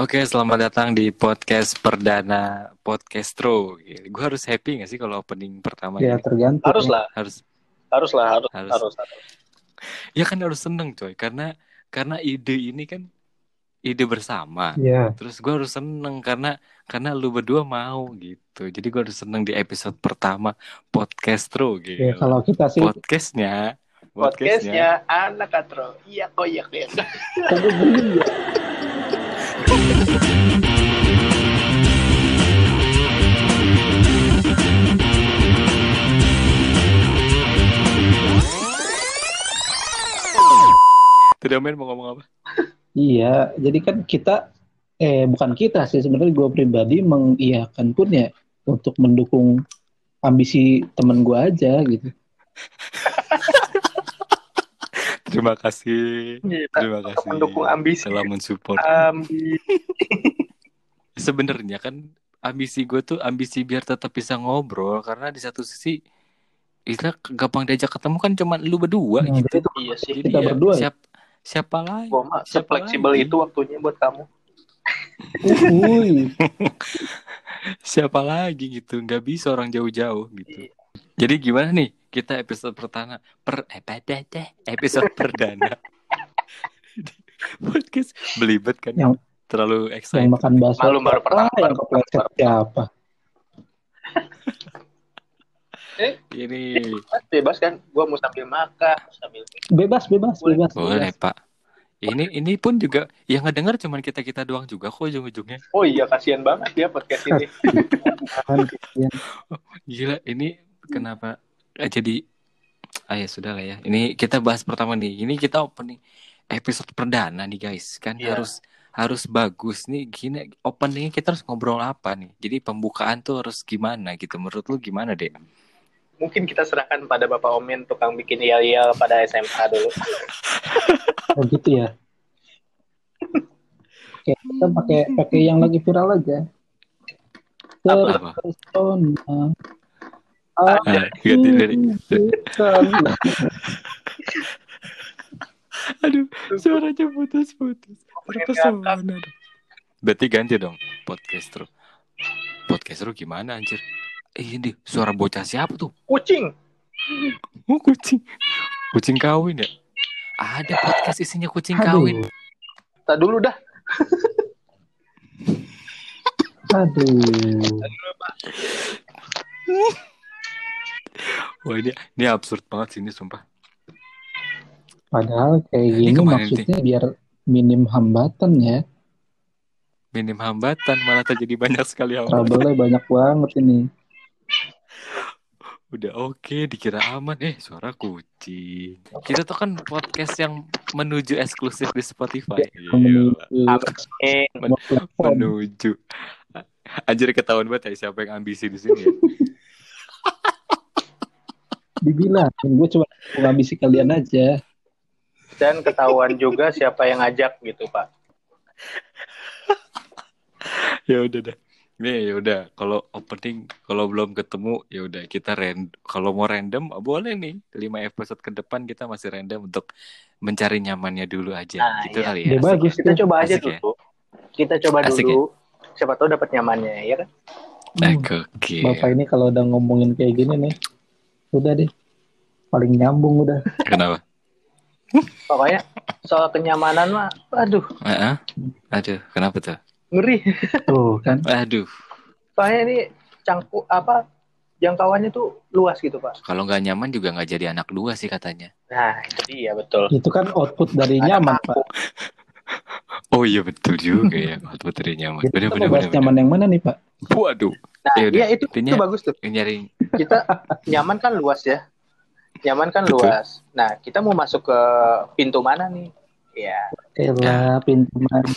Oke, selamat datang di podcast perdana Podcastro. Gue harus happy gak sih kalau opening pertama Ya ini? tergantung. Harus lah, Harus. harus lah, harus, Harus. harus. harus. Ya kan harus seneng coy, karena karena ide ini kan ide bersama. Ya. Terus gue harus seneng karena karena lu berdua mau gitu. Jadi gue harus seneng di episode pertama Podcastro gitu. Ya kalau kita sih Podcastnya, Podcastnya anak katro. Iya koyak ya. Tidak main mau ngomong apa? Iya, jadi kan kita eh bukan kita sih sebenarnya gue pribadi mengiyakan pun ya untuk mendukung ambisi temen gue aja gitu. Terima kasih. Kita Terima kasih. mendukung ambisi. Telah mensupport. Ambi. sebenarnya kan ambisi gue tuh ambisi biar tetap bisa ngobrol karena di satu sisi kita gampang diajak ketemu kan cuma lu berdua Nah, gitu. Iya sih. Jadi kita ya, berdua ya? Siap, siapa lagi? Gua mah Siapa fleksibel lagi? itu waktunya buat kamu. Uhuy. Siapa lagi gitu? Nggak bisa orang jauh-jauh gitu. Jadi gimana nih kita episode pertama per eh, deh, episode perdana podcast belibet kan Yang- terlalu yang excited. makan bakso. Malu baru pertama, yang baru pertama. siapa? Ini Bebas kan? Gua mau sambil makan, mau sambil Bebas, bebas, Boleh. bebas. boleh bebas. pak. Ini ini pun juga yang ngedenger cuman kita kita doang juga kok ujung-ujungnya. Oh iya kasihan banget ya podcast ini. Gila, ini kenapa eh, jadi ah ya sudah lah ya. Ini kita bahas pertama nih. Ini kita opening episode perdana nih guys. Kan Iya. harus harus bagus nih. Gini openingnya kita harus ngobrol apa nih? Jadi pembukaan tuh harus gimana gitu. Menurut lu gimana deh? Mungkin kita serahkan pada Bapak Omen tukang bikin yel-yel pada SMA dulu. Oh gitu ya. Oke, kita pakai pakai yang lagi viral aja. Apa? Terpesona. Ah, ganti dari. Terpesona. Aduh, suaranya putus-putus. Terpesona. dong. Berarti ganti dong podcast terus. Podcast terus gimana anjir? Eh, ini suara bocah siapa tuh? Kucing. Oh, kucing. Kucing kawin ya? Ada podcast isinya kucing Aduh. kawin. Tak dulu dah. Aduh. Wah ini ini absurd banget sih ini sumpah. Padahal kayak Ini gini maksudnya biar minim hambatan ya. Minim hambatan malah terjadi banyak sekali hambatan. Trouble-nya banyak banget ini. Udah oke dikira aman eh suara kucing. Kita tuh kan podcast yang menuju eksklusif di Spotify. Iya, Menuju Eh, Men- menuju. Anjir ketahuan banget ya siapa yang ambisi di sini. Ya. Dibilang, gue cuma mengambisi kalian aja. dan ketahuan juga siapa yang ngajak gitu, Pak. ya udah dah. Nih ya udah kalau opening kalau belum ketemu ya udah kita random kalau mau random boleh nih lima episode ke depan kita masih random untuk mencari nyamannya dulu aja Nah, gitu iya. kali ya. Ya bagus Kita tuh. coba aja Asik ya? dulu. Kita coba Asik dulu. Siapa tahu dapat nyamannya, ya kan? Eh, Hmm. Oke. Bapak ini kalau udah ngomongin kayak gini nih, udah deh. Paling nyambung udah. Kenapa? Pokoknya soal kenyamanan mah, aduh, Heeh. Aduh, kenapa tuh? Ngeri. Tuh kan. Aduh, Soalnya ini cangku apa jangkauannya tuh luas gitu, Pak. kalau nggak nyaman juga nggak jadi anak dua sih katanya. Nah, itu dia betul. Itu kan output dari Ada nyaman, aku. Pak. Oh iya betul juga ya. Output dari nyaman. Kita Bener mau bener bahas bener. nyaman bener. yang mana nih, Pak? Waduh. Nah, Ya iya itu, intinya- itu bagus tuh. Nyari Kita nyaman kan luas ya. Nyaman kan Betul. luas. Nah, kita mau masuk ke pintu mana nih? Ya, Elah, pintu mana?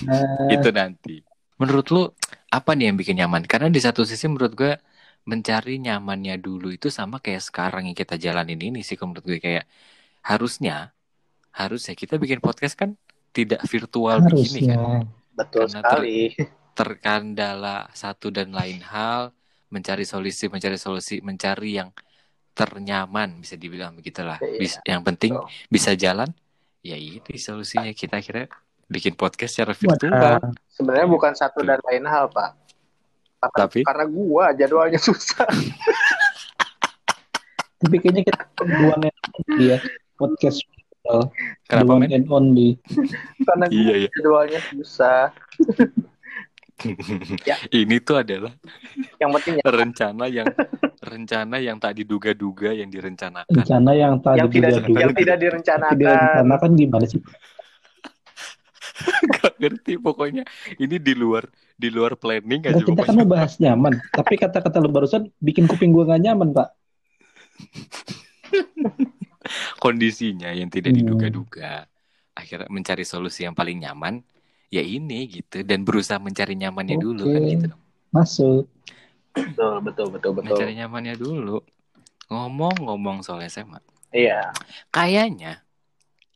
itu nanti. Menurut lu apa nih yang bikin nyaman? Karena di satu sisi menurut gue mencari nyamannya dulu itu sama kayak sekarang yang kita jalanin ini sih menurut gue kayak harusnya harusnya kita bikin podcast kan tidak virtual begini kan. Harusnya. betul Karena sekali. terkendala satu dan lain hal, mencari solusi, mencari solusi, mencari yang ternyaman bisa dibilang begitulah. Iya, Bis- yang penting betul. bisa jalan. Ya itu solusinya kita kira bikin podcast secara virtual. Sebenarnya Iya, bukan satu dan lain hal, Pak. Karena, Tapi karena gua jadwalnya susah. Tapi kayaknya kita dua dia podcast uh, kenapa men? and only. karena gua Iya iya. jadwalnya susah. Ya. Ini tuh adalah Yang penting ya, rencana yang rencana yang tak diduga-duga yang direncanakan. Rencana yang tadi yang tidak diduga-duga, yang tidak direncanakan. direncanakan gimana sih? Gak ngerti pokoknya ini di luar di luar planning aja kita kan mau bahas nyaman, tapi kata-kata lu barusan bikin kuping gua gak nyaman, Pak. Kondisinya yang tidak Hmm. diduga-duga. Akhirnya mencari solusi yang paling nyaman ya ini gitu dan berusaha mencari nyamannya dulu kan gitu dong. Masuk. Betul, betul, betul, betul. Mencari nyamannya dulu. Ngomong-ngomong soal SMA. Iya. Kayaknya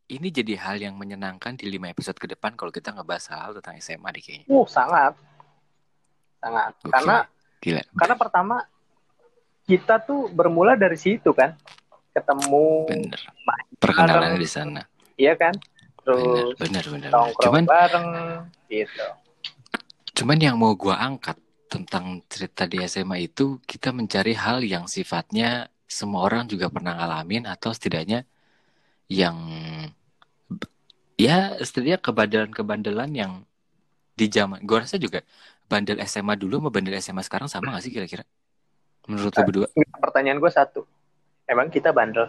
ini jadi hal yang menyenangkan di lima episode ke depan kalau kita ngebahas hal tentang SMA deh kayaknya. Uh, sangat. Sangat. Gokil. Karena Gila. karena pertama kita tuh bermula dari situ kan. Ketemu, Bener. Perkenalan di sana. iya kan? Terus bener, bener. bener. Cuman, bareng gitu. cuman yang mau gua angkat tentang cerita di SMA itu kita mencari hal yang sifatnya semua orang juga pernah ngalamin atau setidaknya yang ya setidaknya kebandelan-kebandelan yang di zaman gua rasa juga bandel SMA dulu sama bandel SMA sekarang sama gak sih kira-kira? Menurut lu berdua? Nggak, Pertanyaan gue satu. Emang kita bandel?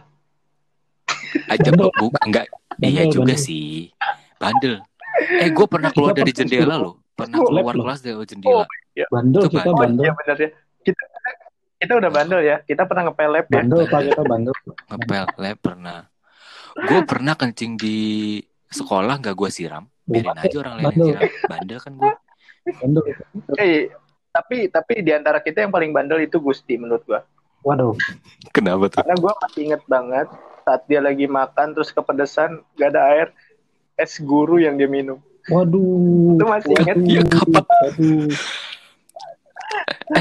Aja bukan enggak iya juga bandel. sih. Bandel. Eh gue pernah keluar Kita dari jendela loh. Pernah keluar kelas dari jendela. Bandel Itu kita bandel. Oh bandel. iya benar ya. Kita kita udah bandel ya. Kita pernah ngepel lab ya. Bandel Pak kita bandel. Ngepel lab pernah. Gue pernah kencing di sekolah nggak gue siram. Biarin aja orang lain yang Bandel. siram. Bandel kan gue. Bandel. Eh, tapi tapi di antara kita yang paling bandel itu Gusti menurut gua. Waduh. Kenapa tuh? Karena gua masih inget banget saat dia lagi makan terus kepedesan gak ada air es guru yang dia minum. Waduh. Lu masih ingat? Waduh. Iya, kapan? Waduh.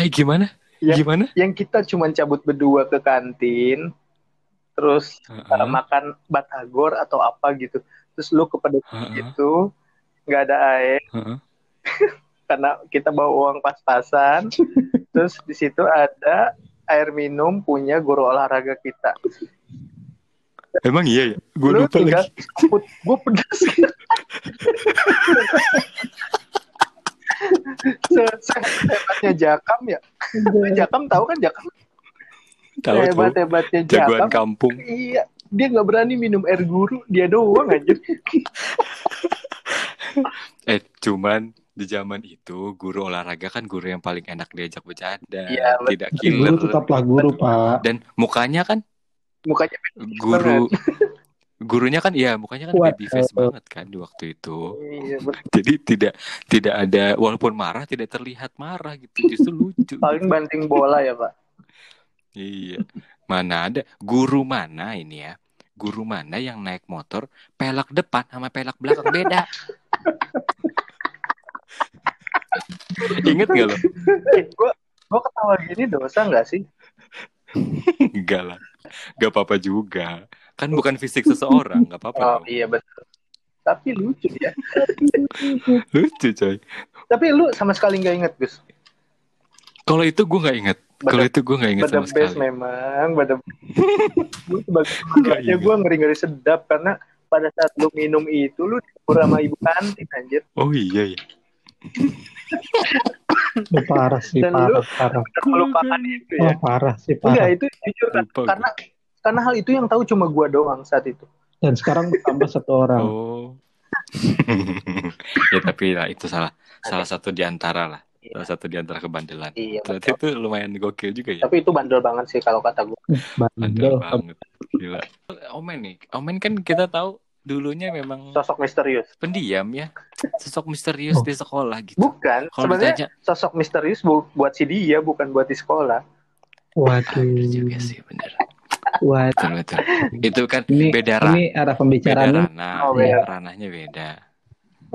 Eh gimana? Ya. Gimana? Yang kita cuma cabut berdua ke kantin terus uh, Heeh, makan batagor atau apa gitu. Terus lu kepedesan heeh, gitu nggak ada air heeh. karena kita bawa uang pas-pasan. terus di situ ada air minum punya guru olahraga kita. Emang iya ya? Gue Lu lupa tinggal lagi. gue pedas. Se Sehebatnya Jakam ya. Jakam tahu kan Jakam? Tahu. Hebat hebatnya Jagoan Jakam. kampung. Iya, dia nggak berani minum air guru, dia doang aja. Eh cuman di zaman itu guru olahraga kan guru yang paling enak diajak bercanda, Iya, betul. tidak killer. guru tetaplah guru Pak. Dan mukanya kan Mukanya guru gurunya kan iya mukanya kan Kuat. baby face banget kan di waktu itu. iya. Jadi tidak tidak ada walaupun marah tidak terlihat marah gitu justru lucu. paling banting bola ya pak. Iya. Mana ada guru mana ini ya? Guru mana yang naik motor pelak depan sama pelak belakang beda? Ingat gak lo? Eh, gua gua ketawa gini dosa nggak sih? Enggak lah. Gak apa-apa juga. Kan bukan fisik seseorang, gak apa-apa Oh dong. iya betul. Tapi lucu ya. Lucu coy. Tapi lu sama sekali nggak inget Gus. Kalau itu gue gak inget. Kalau itu gue gak inget sama best sekali. memang. Gue keluarga inget. gue ngeri-ngeri sedap karena pada saat lu minum itu lu dihibur sama ibu kantin anjir. Oh iya ya. Lu parah sih, Dan parah, lu- parah. Melupakan itu ya. parah sih, Enggak parah. itu jujur kan. Lupa karena karena hal itu yang tahu cuma gua doang saat itu. Dan sekarang tambah satu orang. Oh. ya tapi lah itu salah salah satu di antara lah. Iya. Salah satu di antara kebandelan. Iya. Ternyata betul. itu lumayan gokil juga ya. Tapi itu bandel banget sih kalau kata gua. Bandel Bandel. banget. Gila. Omen nih. Omen kan kita tahu dulunya memang Sosok misterius. pendiam ya. Sosok misterius Oh. di sekolah gitu. Bukan, Kalau sebenarnya ditanya, sosok misterius bu- buat si dia bukan buat di sekolah. Waduh. ada juga sih bener. Waduh. Betul betul. Itu kan Ini, beda ranah. ini arah Beda pembicaraannya ranah. Oh, beda. Ranahnya beda.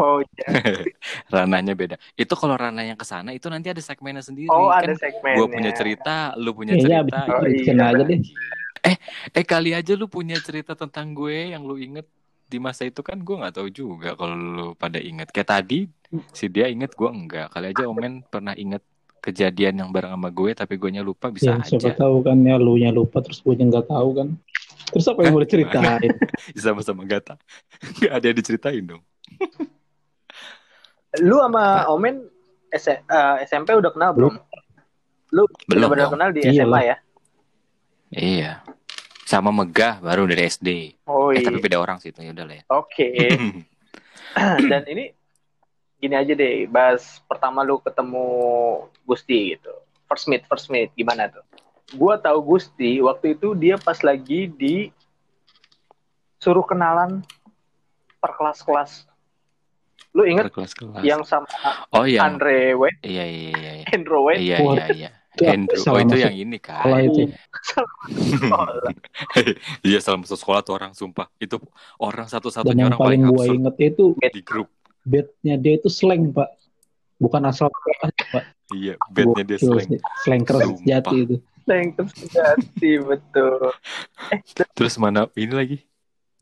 Oh iya. ranahnya beda. Itu kalau ranah yang ke sana itu nanti ada segmennya sendiri. Oh kan ada segmennya. Gue punya cerita, lu punya Iya, cerita. abis Oh, iya, aja deh. Eh, eh kali aja lu punya cerita tentang gue yang lu inget di masa itu kan gue nggak tahu juga kalau lu pada inget. Kayak tadi si dia inget gue enggak. Kali aja Omen pernah inget kejadian yang bareng sama gue tapi gue lupa bisa ya, siapa aja. tahu kan ya lu nya lupa terus gue nggak tahu kan. Terus apa yang boleh ceritain? Sama-sama gak tahu. Gak ada yang diceritain dong. Lu sama Omen S- eh, SMP udah kenal belum? Lu Belum benar kenal di Iya SMA ya? Iya. Sama Megah baru dari SD. Oh Eh iya. tapi beda orang sih itu ya udah lah ya. Oke. Dan ini gini aja deh, bahas pertama lu ketemu Gusti gitu. First meet, first meet gimana tuh? Gua tahu Gusti waktu itu dia pas lagi di suruh kenalan per kelas-kelas. Lu inget Kelas-kelas. yang sama Oh yang Andre Wade, iya iya iya. iya. Andrew Wade? Iya iya iya. itu Andrew. salah Oh itu yang ini kan. Sekolah itu. Iya salah masuk sekolah tuh orang sumpah. Itu orang satu-satunya orang paling paling gue inget itu di grup. bednya dia itu slang pak, bukan asal pak. Iya, bednya dia slang. Slang keras jati itu. Yang terjadi betul. Terus mana ini lagi?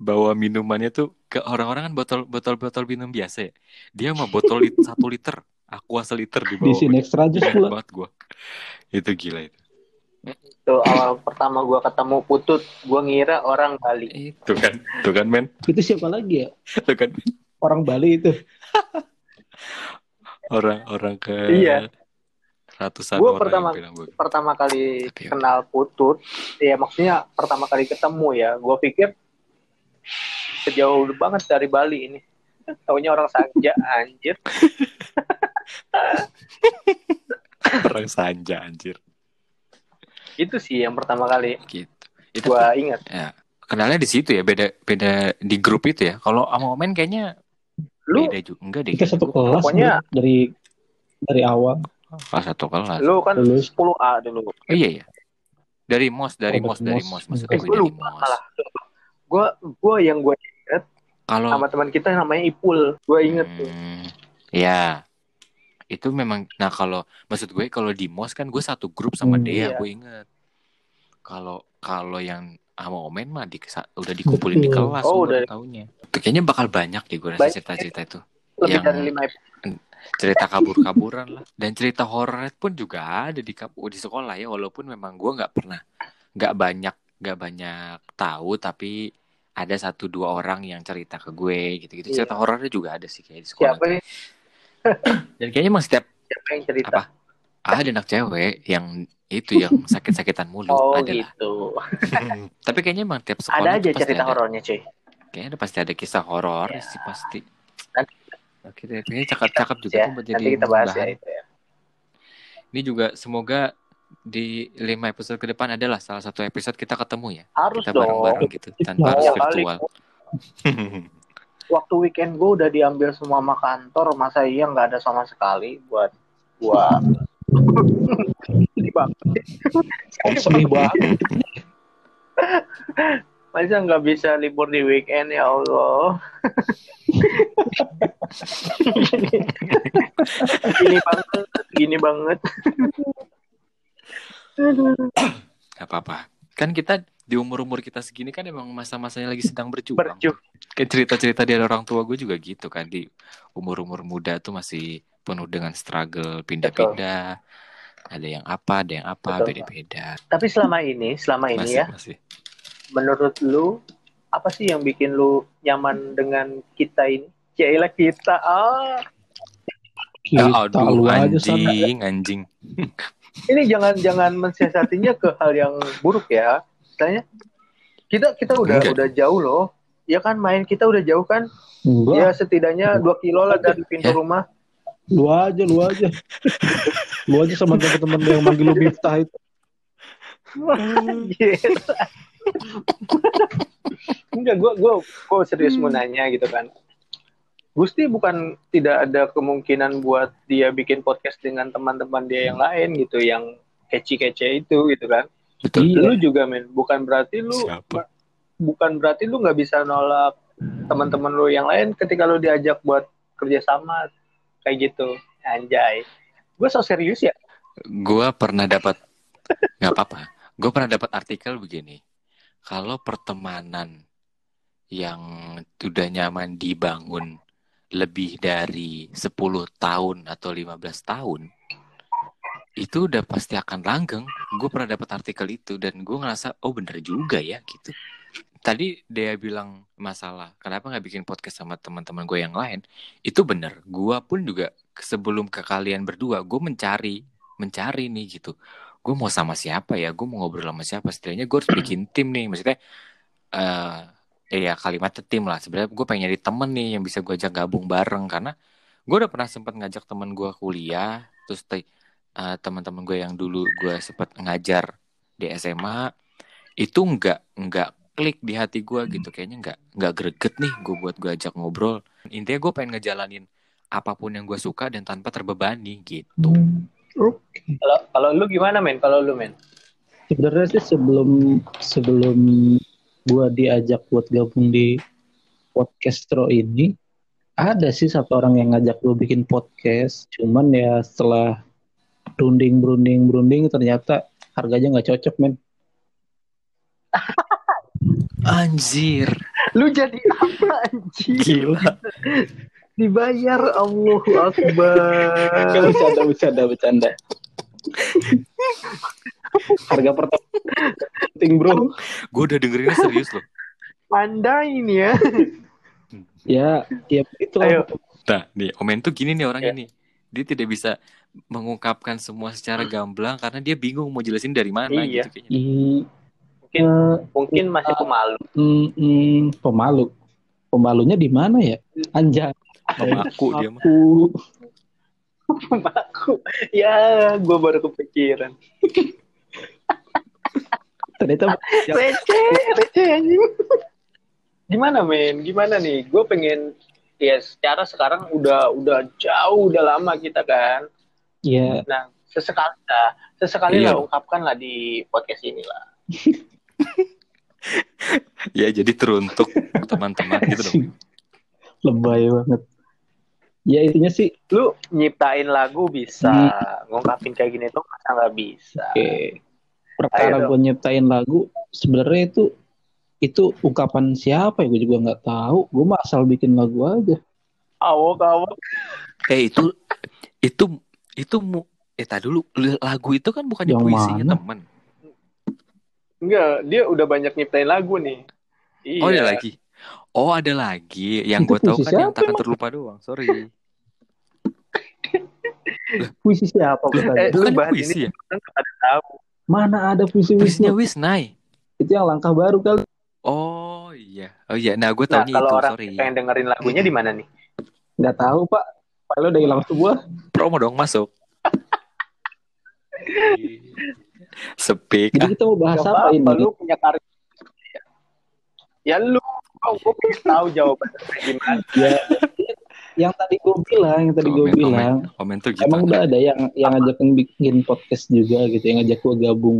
Bawa minumannya tuh ke orang-orang kan botol botol botol minum biasa ya. Dia mah botol lit, satu liter, aqua seliter di Di bawah. sini extra jus Banyak pula. banget gua. Itu gila itu. Tuh awal pertama gua ketemu Putut, gua ngira orang Bali. Itu kan, tuh kan men, Itu siapa lagi ya? tuh kan Orang Bali itu. orang-orang ke Iya. ratusan Gua orang pertama yang bilang gua. pertama kali Tapi- kenal Putut, ya maksudnya pertama kali ketemu ya, gue pikir sejauh banget dari Bali ini. Taunya orang Sanja, anjir. orang sanja anjir Itu sih yang pertama kali gitu. Itu gue ingat. ya, kenalnya di situ ya, beda beda di grup itu ya. Kalau sama Omen kayaknya Lu, beda juga. Enggak deh. Kita satu kelas Pokoknya- dari dari awal Kelas satu kelas. lu kan lulus. 10A dulu. Oh, iya ya. Dari MOS, dari Oh, MOS, dari dari MOS. MOS. Maksud Eh, dari MOS. malah. Gue gue yang gue Kalau sama teman kita namanya Ipul. Gue inget tuh. Hmm, ya. Itu memang nah kalau maksud gue kalau di MOS kan gue satu grup sama Hmm, dia, iya. gue inget. Kalau kalau yang sama Omen mah di, udah dikumpulin di Betul. kelas Oh, udah. taunya. Itu kayaknya bakal banyak deh gue rasa cerita-cerita itu. Lebih Yang- dari lima. Cerita kabur-kaburan lah dan cerita horor pun juga ada di di sekolah ya walaupun memang gue nggak pernah nggak banyak nggak banyak tahu tapi ada satu dua orang yang cerita ke gue gitu-gitu Iya. cerita horornya juga ada sih kayak di sekolah Siapa nih? dan kayaknya emang setiap Siapa yang cerita? Apa? ada anak cewek yang itu yang sakit-sakitan mulu Oh ada gitu. tapi kayaknya emang tiap sekolah Ada aja cerita horornya cuy. kayaknya ada pasti ada kisah horor Ya. sih pasti Nanti- Oke, kayaknya cakep-cakep juga Ya, tuh buat jadi nanti kita bahas ya itu ya. Ini juga semoga di lima episode ke depan adalah salah satu episode kita ketemu ya. Harus kita dong. bareng-bareng gitu tanpa Oh, harus virtual. Waktu weekend gue udah diambil semua sama kantor, masa iya nggak ada sama sekali buat gua. Sedih banget. Sedih banget. Masa nggak bisa libur di weekend ya Allah. gini banget, gini banget. Gak apa-apa. Kan kita di umur-umur kita segini kan emang masa-masanya lagi sedang berjuang. Berjuh. Kayak cerita-cerita dari orang tua gue juga gitu kan di umur-umur muda tuh masih penuh dengan struggle pindah-pindah. Ada yang apa, ada yang apa, beda-beda. Tapi selama ini, selama ini Masih, ya, masih. menurut lu apa sih yang bikin lu nyaman dengan kita ini? Cailah kita. Ah, Ya, Kita aduh, lu aja sana. anjing, anjing. Ini jangan jangan mensiasatinya ke hal yang buruk ya. Misalnya kita kita udah Enggak. udah jauh loh. Ya kan main kita udah jauh kan? Enggak, Ya setidaknya dua kilo lah dari pintu Ya. rumah. lu aja, lu aja. lu aja sama teman-teman yang manggil lu Miftah itu. Anjir. Enggak, gue gue gue serius mau nanya gitu kan. Gusti bukan tidak ada kemungkinan buat dia bikin podcast dengan teman-teman dia yang lain gitu, yang kece-kece itu gitu kan. Betul. Iya. Lu juga men, bukan berarti lu Siapa? bukan berarti lu nggak bisa nolak teman-teman lu yang lain ketika lu diajak buat kerjasama kayak gitu. Anjay. Gue so serius ya. Gua pernah dapat nggak apa-apa. Gue pernah dapat artikel begini. Kalau pertemanan yang udah nyaman dibangun lebih dari 10 tahun atau 15 tahun itu udah pasti akan langgeng. Gue pernah dapat artikel itu dan gue ngerasa oh bener juga ya gitu. Tadi dia bilang masalah kenapa nggak bikin podcast sama teman-teman gue yang lain itu bener. Gue pun juga sebelum ke kalian berdua gue mencari mencari nih gitu. Gue mau sama siapa ya? Gue mau ngobrol sama siapa? Setidaknya gue harus bikin tim nih. Maksudnya eh ya kalimat tim lah. Sebenarnya gue pengen nyari temen nih yang bisa gue ajak gabung bareng karena gue udah pernah sempat ngajak temen gue kuliah terus uh, teman-teman gue yang dulu gue sempat ngajar di SMA itu nggak nggak klik di hati gue gitu kayaknya nggak nggak greget nih gue buat gue ajak ngobrol intinya gue pengen ngejalanin apa pun yang gue suka dan tanpa terbebani gitu Hmm, Oke. Kalau kalau lu gimana men? Kalau lu men? Sebenarnya sih sebelum sebelum gua diajak buat gabung di podcastro ini ada sih satu orang yang ngajak gue bikin podcast. Cuman ya setelah berunding berunding berunding ternyata harganya nggak cocok men. anjir Lu jadi apa anjing? gila Dibayar Allahu Akbar. Bercanda bercanda bercanda. Harga pertama penting bro. gue udah dengerinnya serius loh Anda ini ya. Ya ya itu Ayo. nah nih omen tuh gini nih orang Ya. ini dia tidak bisa mengungkapkan semua secara gamblang karena dia bingung mau jelasin dari mana Iya. gitu kayaknya I, Mungkin eh, mungkin masih pemalu. mm, mm, pemalu. Pemalunya di mana ya? Anjay. memaku dia mah Aku Pemaku. Ya, gue baru kepikiran. Ternyata Receh, receh anjing. Gimana men? Gimana nih? Gue pengen ya secara sekarang udah udah jauh udah lama kita kan. ya Nah, sesekali lah, sesekali Iya. lah ungkapkan lah di podcast ini lah. ya jadi teruntuk teman-teman gitu dong lebay banget. Ya intinya sih Lu nyiptain lagu bisa, Hmm. ngungkapin kayak gini tuh masa nggak bisa. Oke. Perkara gue nyiptain lagu, sebenarnya itu itu ungkapan siapa ya gue juga nggak tahu. Gue mah asal bikin lagu aja. Awok awok. eh itu itu itu mu eh tadi dulu lagu itu kan bukannya Yang puisinya mana? temen Enggak, dia udah banyak nyiptain lagu nih. Iya. oh ada lagi oh ada lagi yang gue tahu kan yang takkan terlupa doang sorry Puisi siapa? Eh, bukan bahas puisi ini ya kan ada tahu. Mana ada puisi puisinya Wisnu? Wisnai Itu yang langkah baru kali. oh iya oh iya nah gue Nah, taunya kalau itu orang sorry pengen dengerin lagunya di mana nih? Nggak tahu pak. File udah hilang semua. promo dong masuk Speak Jadi kita mau bahas apa apa-apa, ini? Lu punya karya. Ya lu, oh, gue pengen tahu jawabannya gimana. Ya, yang tadi gue bilang, yang tadi gue komen. bilang, komen tuh gitu emang udah ada yang yang ngajakin bikin podcast juga gitu, yang ngajak gue gabung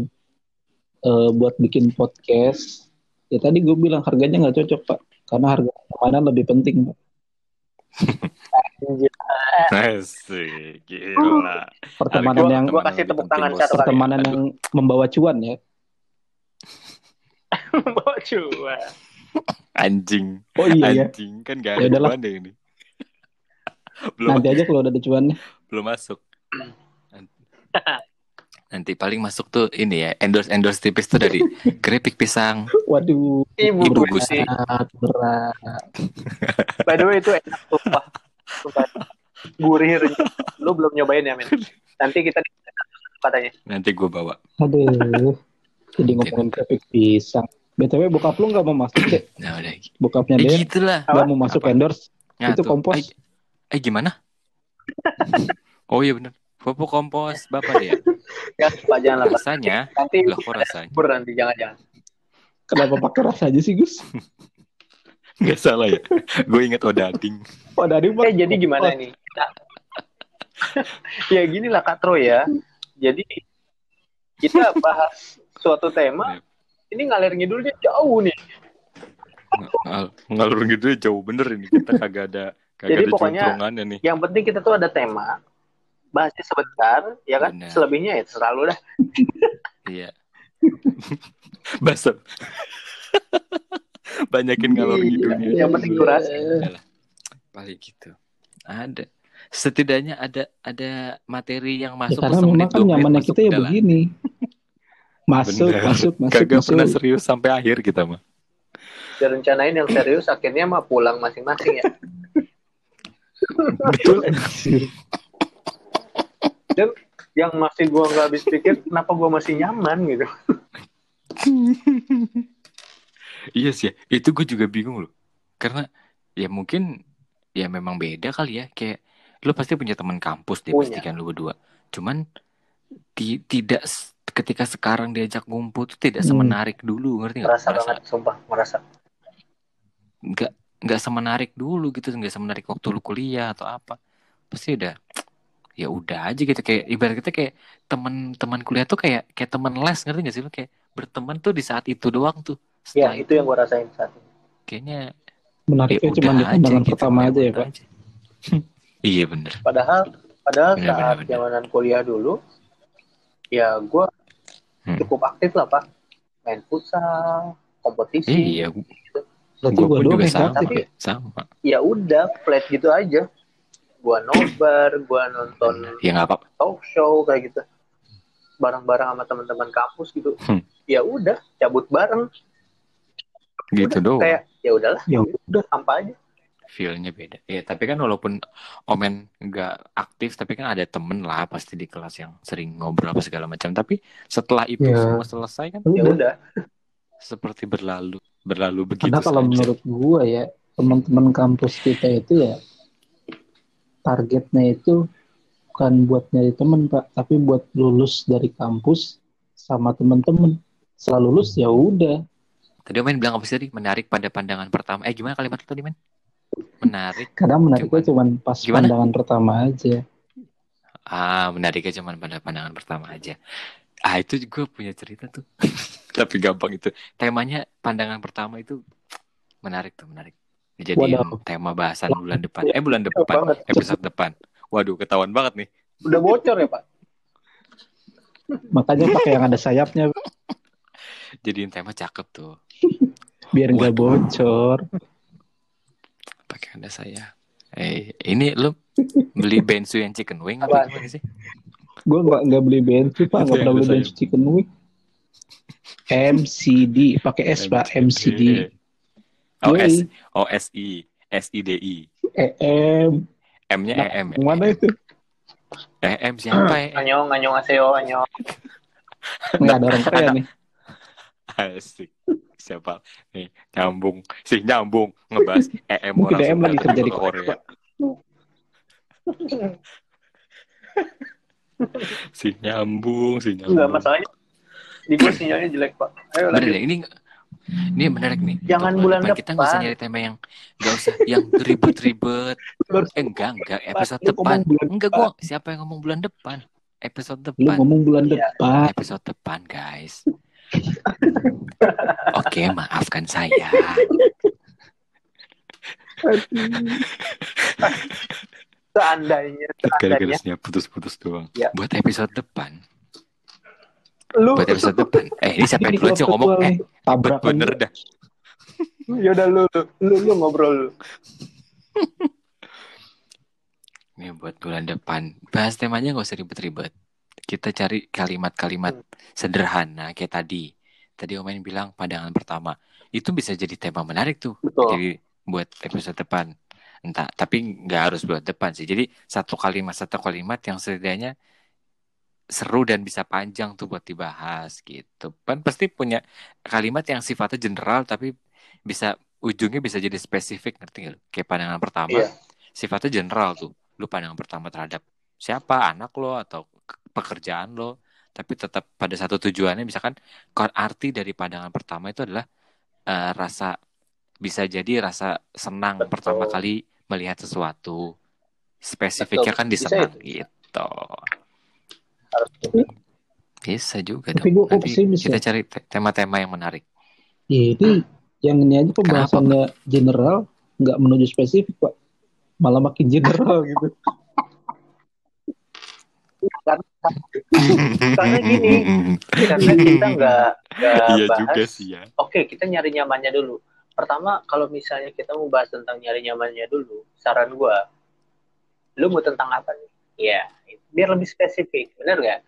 eh, buat bikin podcast. Ya tadi gue bilang harganya nggak cocok pak, karena harga pertemanan lebih penting. Pak. Asik, gila. Pertemanan yang gua kasih tepuk tangan satu kali. pertemanan yang membawa cuan ya. Bawa cuan. Anjing, Oh iya ya, anjing kan gak Ya ada cuannya ini. Belum nanti aja kalau udah ada cuannya. belum masuk. Nanti paling masuk tuh ini ya endorse endorse tipis tuh dari keripik pisang. Waduh, Ibu Ibu gue sih. berat, berat. By the way itu enak sumpah. Sumpah. Gurih. Lu belum nyobain ya, men? Nanti kita katanya. Nanti gue bawa. Aduh, jadi ngomongin keripik pisang. BTW bokap lu nggak mau masuk deh. Nah udah. Bokapnya Eh dia gitulah. nggak mau masuk Apa? endorse. Nah, itu tuh. kompos. Eh, eh gimana? oh iya bener. Pupuk kompos bapak dia. Ya, Pak jangan lah. Pak. Rasanya, Nanti loh kok rasanya? ber nanti jangan-jangan. Kenapa pakai rasa aja sih Gus? Gak salah ya. gue inget Odading. Oh dari Eh jadi gimana nih? Nah, ya gini lah Kak Troy ya. Jadi kita bahas suatu tema. Ini ngalir ngidulnya jauh nih. Ngal- Ngalur gitu ya jauh bener ini. Kita kagak ada kagak Jadi pokoknya- nih. Yang penting kita tuh ada tema. Bahasnya sebentar, ya kan? Benar. Selebihnya ya terserah lu dah. Iya. Bahasa banyakin ngalor Iya. ngidulnya Yang penting durasi. paling gitu ada setidaknya ada ada materi yang Ya, masuk karena ke memang semenit kan nyamannya masuk kita ya begini. Masuk, Bener. masuk, masuk, kagak masuk. pernah serius sampai akhir kita mah Direncanain yang serius akhirnya mah pulang masing-masing ya. betul Yang masih gua nggak habis pikir kenapa gua masih nyaman gitu. iya sih ya. itu gue juga bingung loh karena ya mungkin ya memang beda kali ya kayak lu pasti punya teman kampus deh Punya. pasti kan lu berdua cuman ti- tidak ketika sekarang diajak ngumpul tuh tidak Hmm. semenarik dulu ngerti nggak Merasa banget sumpah, merasa. nggak nggak semenarik dulu gitu nggak semenarik waktu lu kuliah atau apa pasti udah ya udah aja gitu kayak ibarat kita kayak teman-teman kuliah tuh kayak kayak teman les ngerti gak sih lu kayak berteman tuh di saat itu doang tuh Ya, Setelah itu yang gua rasain saat ini. kayaknya Menariknya ya cuma di pandangan gitu, pertama aja ya, Pak. aja. iya bener Padahal padahal Benar, saat zamanan kuliah dulu ya gua Hmm. cukup aktif lah, Pak. Main futsal, kompetisi. iya Berarti gue juga sama ya. sama Ya udah, flat gitu aja. Gua nobar, gua nonton ya nggak apa talk show kayak gitu. Bareng-bareng sama teman-teman kampus gitu. Hmm. Ya udah, cabut bareng. gitu Udah, doang Kayak ya udahlah, Ya udah. hampa aja. feelnya beda ya tapi kan walaupun omen nggak aktif tapi kan ada temen lah pasti di kelas yang sering ngobrol apa segala macam tapi setelah itu Ya. semua selesai kan Ya udah. seperti berlalu berlalu begitu Karena kalau saja. menurut gua ya teman-teman kampus kita itu ya targetnya itu bukan buat nyari temen pak, tapi buat lulus dari kampus sama teman-teman. Setelah lulus ya udah. tadi omen bilang apa sih tadi menarik pada pandangan pertama eh gimana kalimat tadi men menarik Kadang menariknya cuma pas Gimana? pandangan pertama aja. ah menariknya cuma pada pandangan pertama aja ah itu gue punya cerita tuh tapi gampang itu. Temanya pandangan pertama itu menarik tuh menarik. Waduh. tema bahasan bulan depan. Eh bulan depan episode depan. Waduh ketahuan banget nih. Udah bocor ya, Pak? Makanya pakai yang ada sayapnya. Jadiin tema cakep tuh. Biar nggak bocor. pakai ada saya eh ini lu beli bensu yang chicken wing apa? gimana sih? Gue nggak nggak beli bensu pak, nggak yang pernah beli bensu chicken wing. MCD pakai S pak MCD. oh. S O S I S I D I EM M nya Nah, EM mana itu? EM siapa ya Anyong, anyong aseo, anyong. Nggak ada orang Korea nih. Asik. Siapa? Nih, nyambung. Si nyambung ngebahas EM Mungkin orang EM lagi kerja di Korea. Si nyambung, si nyambung. Enggak, masalahnya di gua sinyalnya jelek, Pak. Ayo Bener lanjut. deh, ini ini menarik nih. Jangan Untuk bulan Kita nggak usah depan. nyari tema yang nggak usah yang ribet-ribet. Eh, enggak, enggak. Episode Lu depan. Enggak, gua siapa yang ngomong bulan depan? Episode Lu depan. ngomong bulan Iya. depan. Episode depan, guys. Oke, maafkan saya. Seandainya, seandainya sinyal putus-putus doang. Ya. Buat episode depan. Lu Buat episode depan. Eh, ini siapa yang duluan sih ngomong? Eh, nih, tabrakan bener dah. yaudah lu, lu, lu, lu ngobrol lu. Ini buat bulan depan. Bahas temanya nggak usah ribet-ribet. Kita cari kalimat-kalimat sederhana kayak tadi. Tadi Omen bilang pandangan pertama. Itu bisa jadi tema menarik tuh. Betul. Jadi buat episode depan. Entah, tapi nggak harus buat depan sih. Jadi satu kalimat satu kalimat yang setidaknya seru dan bisa panjang tuh buat dibahas gitu. Kan pasti punya kalimat yang sifatnya general tapi bisa ujungnya bisa jadi spesifik ngerti lu? Kayak pandangan pertama Iya. sifatnya general tuh. Lu pandangan pertama terhadap siapa anak lo atau ke- pekerjaan lo, tapi tetap pada satu tujuannya misalkan arti dari pandangan pertama itu adalah eh, rasa bisa jadi rasa senang Betul. pertama kali melihat sesuatu. Spesifiknya Betul. kan disenang itu. gitu. Bisa juga Tapi dong. Nanti pesimis kita ya. cari te- tema-tema yang menarik. Ya, ini yang ini aja pembahasannya general, nggak menuju spesifik pak. Malah makin general gitu. Karena gini, karena kita nggak nggak Iya bahas. juga sih ya. Oke, kita nyari nyamannya dulu. pertama kalau misalnya kita mau bahas tentang nyari nyamannya dulu, saran gua, lu mau tentang apa nih? Iya, biar lebih spesifik, bener nggak?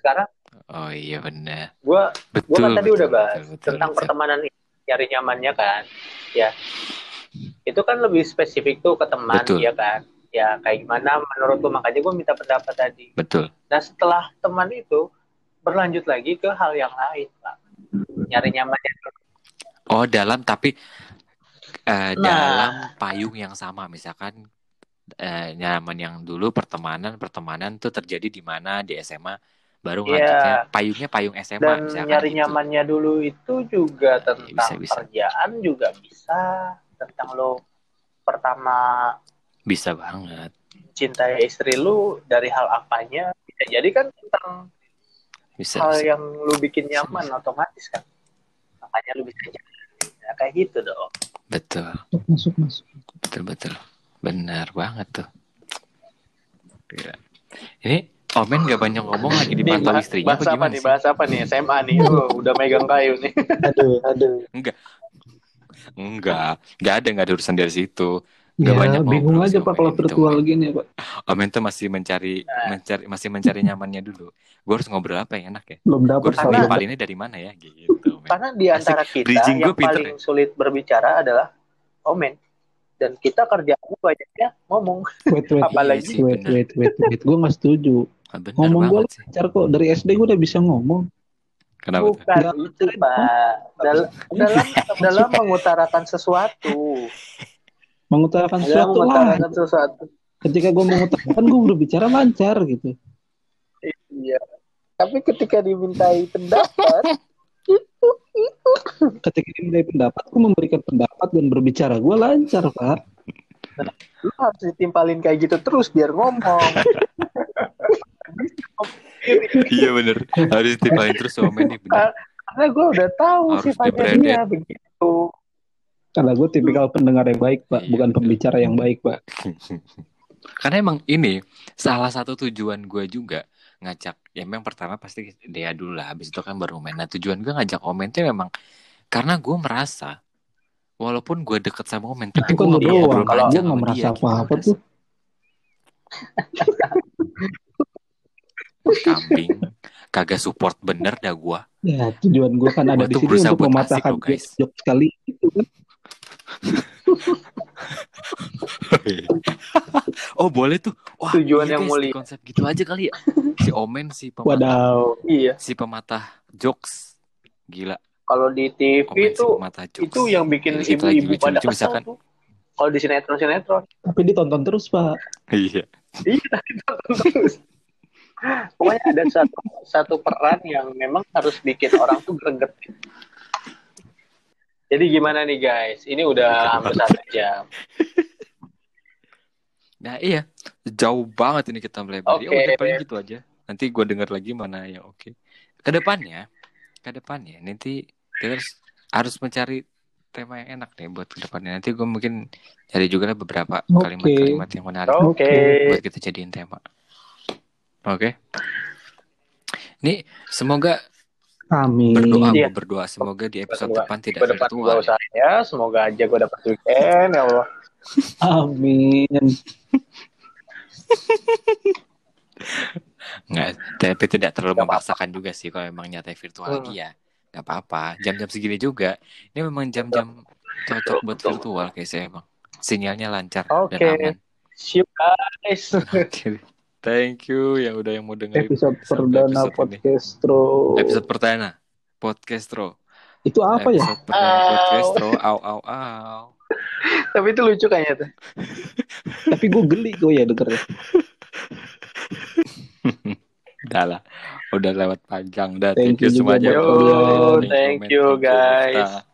Sekarang Oh iya benar. gua Betul. gua kan tadi betul, udah bahas betul, betul, tentang betul. pertemanan ini, nyari nyamannya kan, ya. Itu kan lebih spesifik tuh ke teman, Betul. ya kan? Ya kayak gimana menurut lu makanya gua minta pendapat tadi. Betul. Nah setelah teman itu berlanjut lagi ke hal yang lain, Pak. Nyari nyamannya. Oh dalam tapi eh, Nah. dalam payung yang sama misalkan eh, nyaman yang dulu pertemanan pertemanan tuh terjadi di mana di SMA baru Iya. lanjutnya payungnya payung SMA dan misalkan nyari gitu. nyamannya dulu itu juga tentang bisa, bisa. kerjaan juga bisa tentang lo pertama bisa banget cintai istri lu dari hal apanya bisa jadi kan tentang bisa, hal bisa. yang lu bikin nyaman otomatis kan makanya lu bisa jalan ya, kayak gitu dong betul Masuk masuk. betul betul benar banget tuh Gila. ini Omen gak banyak ngomong lagi dipantau bahas, istrinya bahas apa nih sih? bahas apa nih SMA nih oh, udah megang kayu nih Aduh, aduh. Enggak, enggak ada enggak ada urusan dari situ. Nggak Ya, banyak bingung aja Pak kalau gitu, virtual Om. gini Pak. Omen tuh masih mencari Nah. mencari masih mencari nyamannya dulu. Gue harus ngobrol apa yang enak ya? Belum Gue dapat harus Karena- ngepalinnya dari mana ya? Gitu. men. karena di antara kita bridging yang paling sulit berbicara adalah omen dan kita kerjaannya banyaknya ngomong Wait, wait, Apalagi- wait, wait, wait, wait. Gue nggak setuju. Ah, bener Ngomong gue banget sih. lancar kok. Dari SD gue udah bisa ngomong. Kenapa? Bukan Nggak. itu, Pak. Dalam dalam dalam mengutarakan sesuatu. Mengutarakan Dalam sesuatu lah. mengutarakan sesuatu. Ketika gue mengutarakan, gue berbicara lancar gitu. Iya. Tapi ketika dimintai pendapat, Ketika diminta pendapat, gue memberikan pendapat dan berbicara. Gue lancar, Pak. lu harus ditimpalin kayak gitu terus biar ngomong. iya bener. Harus ditimpain terus Omen nih bener. Karena gue udah tahu sifatnya dia begitu. Karena gue tipikal pendengar yang baik, Pak. Iya, Bukan pembicara yang baik, Pak. Karena emang ini salah satu tujuan gue juga ngajak ya memang pertama pasti dia dulu lah habis itu kan baru Omen. Nah tujuan gue ngajak Omen tuh memang karena gue merasa walaupun gue deket sama Omen tapi gue Bukan lu gak pernah doang. ngobrol Kalau Gue nggak sama merasa dia gitu. apa-apa tuh. kambing kagak support bener dah gue Ya, tujuan gue kan ada Gua di tuh sini untuk mematahkan guys. jok sekali. Kan. oh boleh tuh Wah, Tujuan iya, yang mulia. konsep gitu aja kali ya si Omen si pematah Wadaw. Iya. si pematah jokes gila Kalau di TV Omen si itu jokes itu yang bikin ibu-ibu pada lucu-lucu, kesel misalkan. Kalau di sinetron-sinetron. Tapi ditonton terus, Pak. iya Iya, ditonton terus. Pokoknya ada satu satu peran yang memang harus bikin orang tuh greget. Jadi gimana nih guys? Ini udah hampir satu jam. Nah iya, jauh banget ini kita melebar. Ya Oke. udah paling gitu aja. Nanti gue dengar lagi mana yang oke. Ke depannya, ke depannya nanti kita harus, harus mencari tema yang enak nih buat ke depannya. Nanti gue mungkin cari juga lah beberapa kalimat-kalimat yang menarik Oke. buat kita jadiin tema. Oke. Nih semoga Amin. berdoa, Iya. gue berdoa semoga di episode Berdoa. depan tidak virtual. gua usaha ya. Semoga aja gue dapat weekend ya Allah. Amin. Nggak, tapi tidak terlalu memaksakan juga sih kalau emang nyata virtual Hmm. lagi ya. Gak apa-apa. Jam-jam segini juga. Ini memang jam-jam cocok buat virtual kayak saya emang. Sinyalnya lancar Oke. dan aman. See you guys. Thank you yang udah yang mau dengerin Episode perdana episode ini. podcastro. Episode perdana Podcastro. Itu apa ya? Episode perdana Au. Podcastro. Au au au. Tapi itu lucu kayaknya tuh. Tapi gue geli kok ya dengernya. Udah lah. Udah lewat panjang. Dah, Thank thank, you semuanya. Yo, thank you, guys.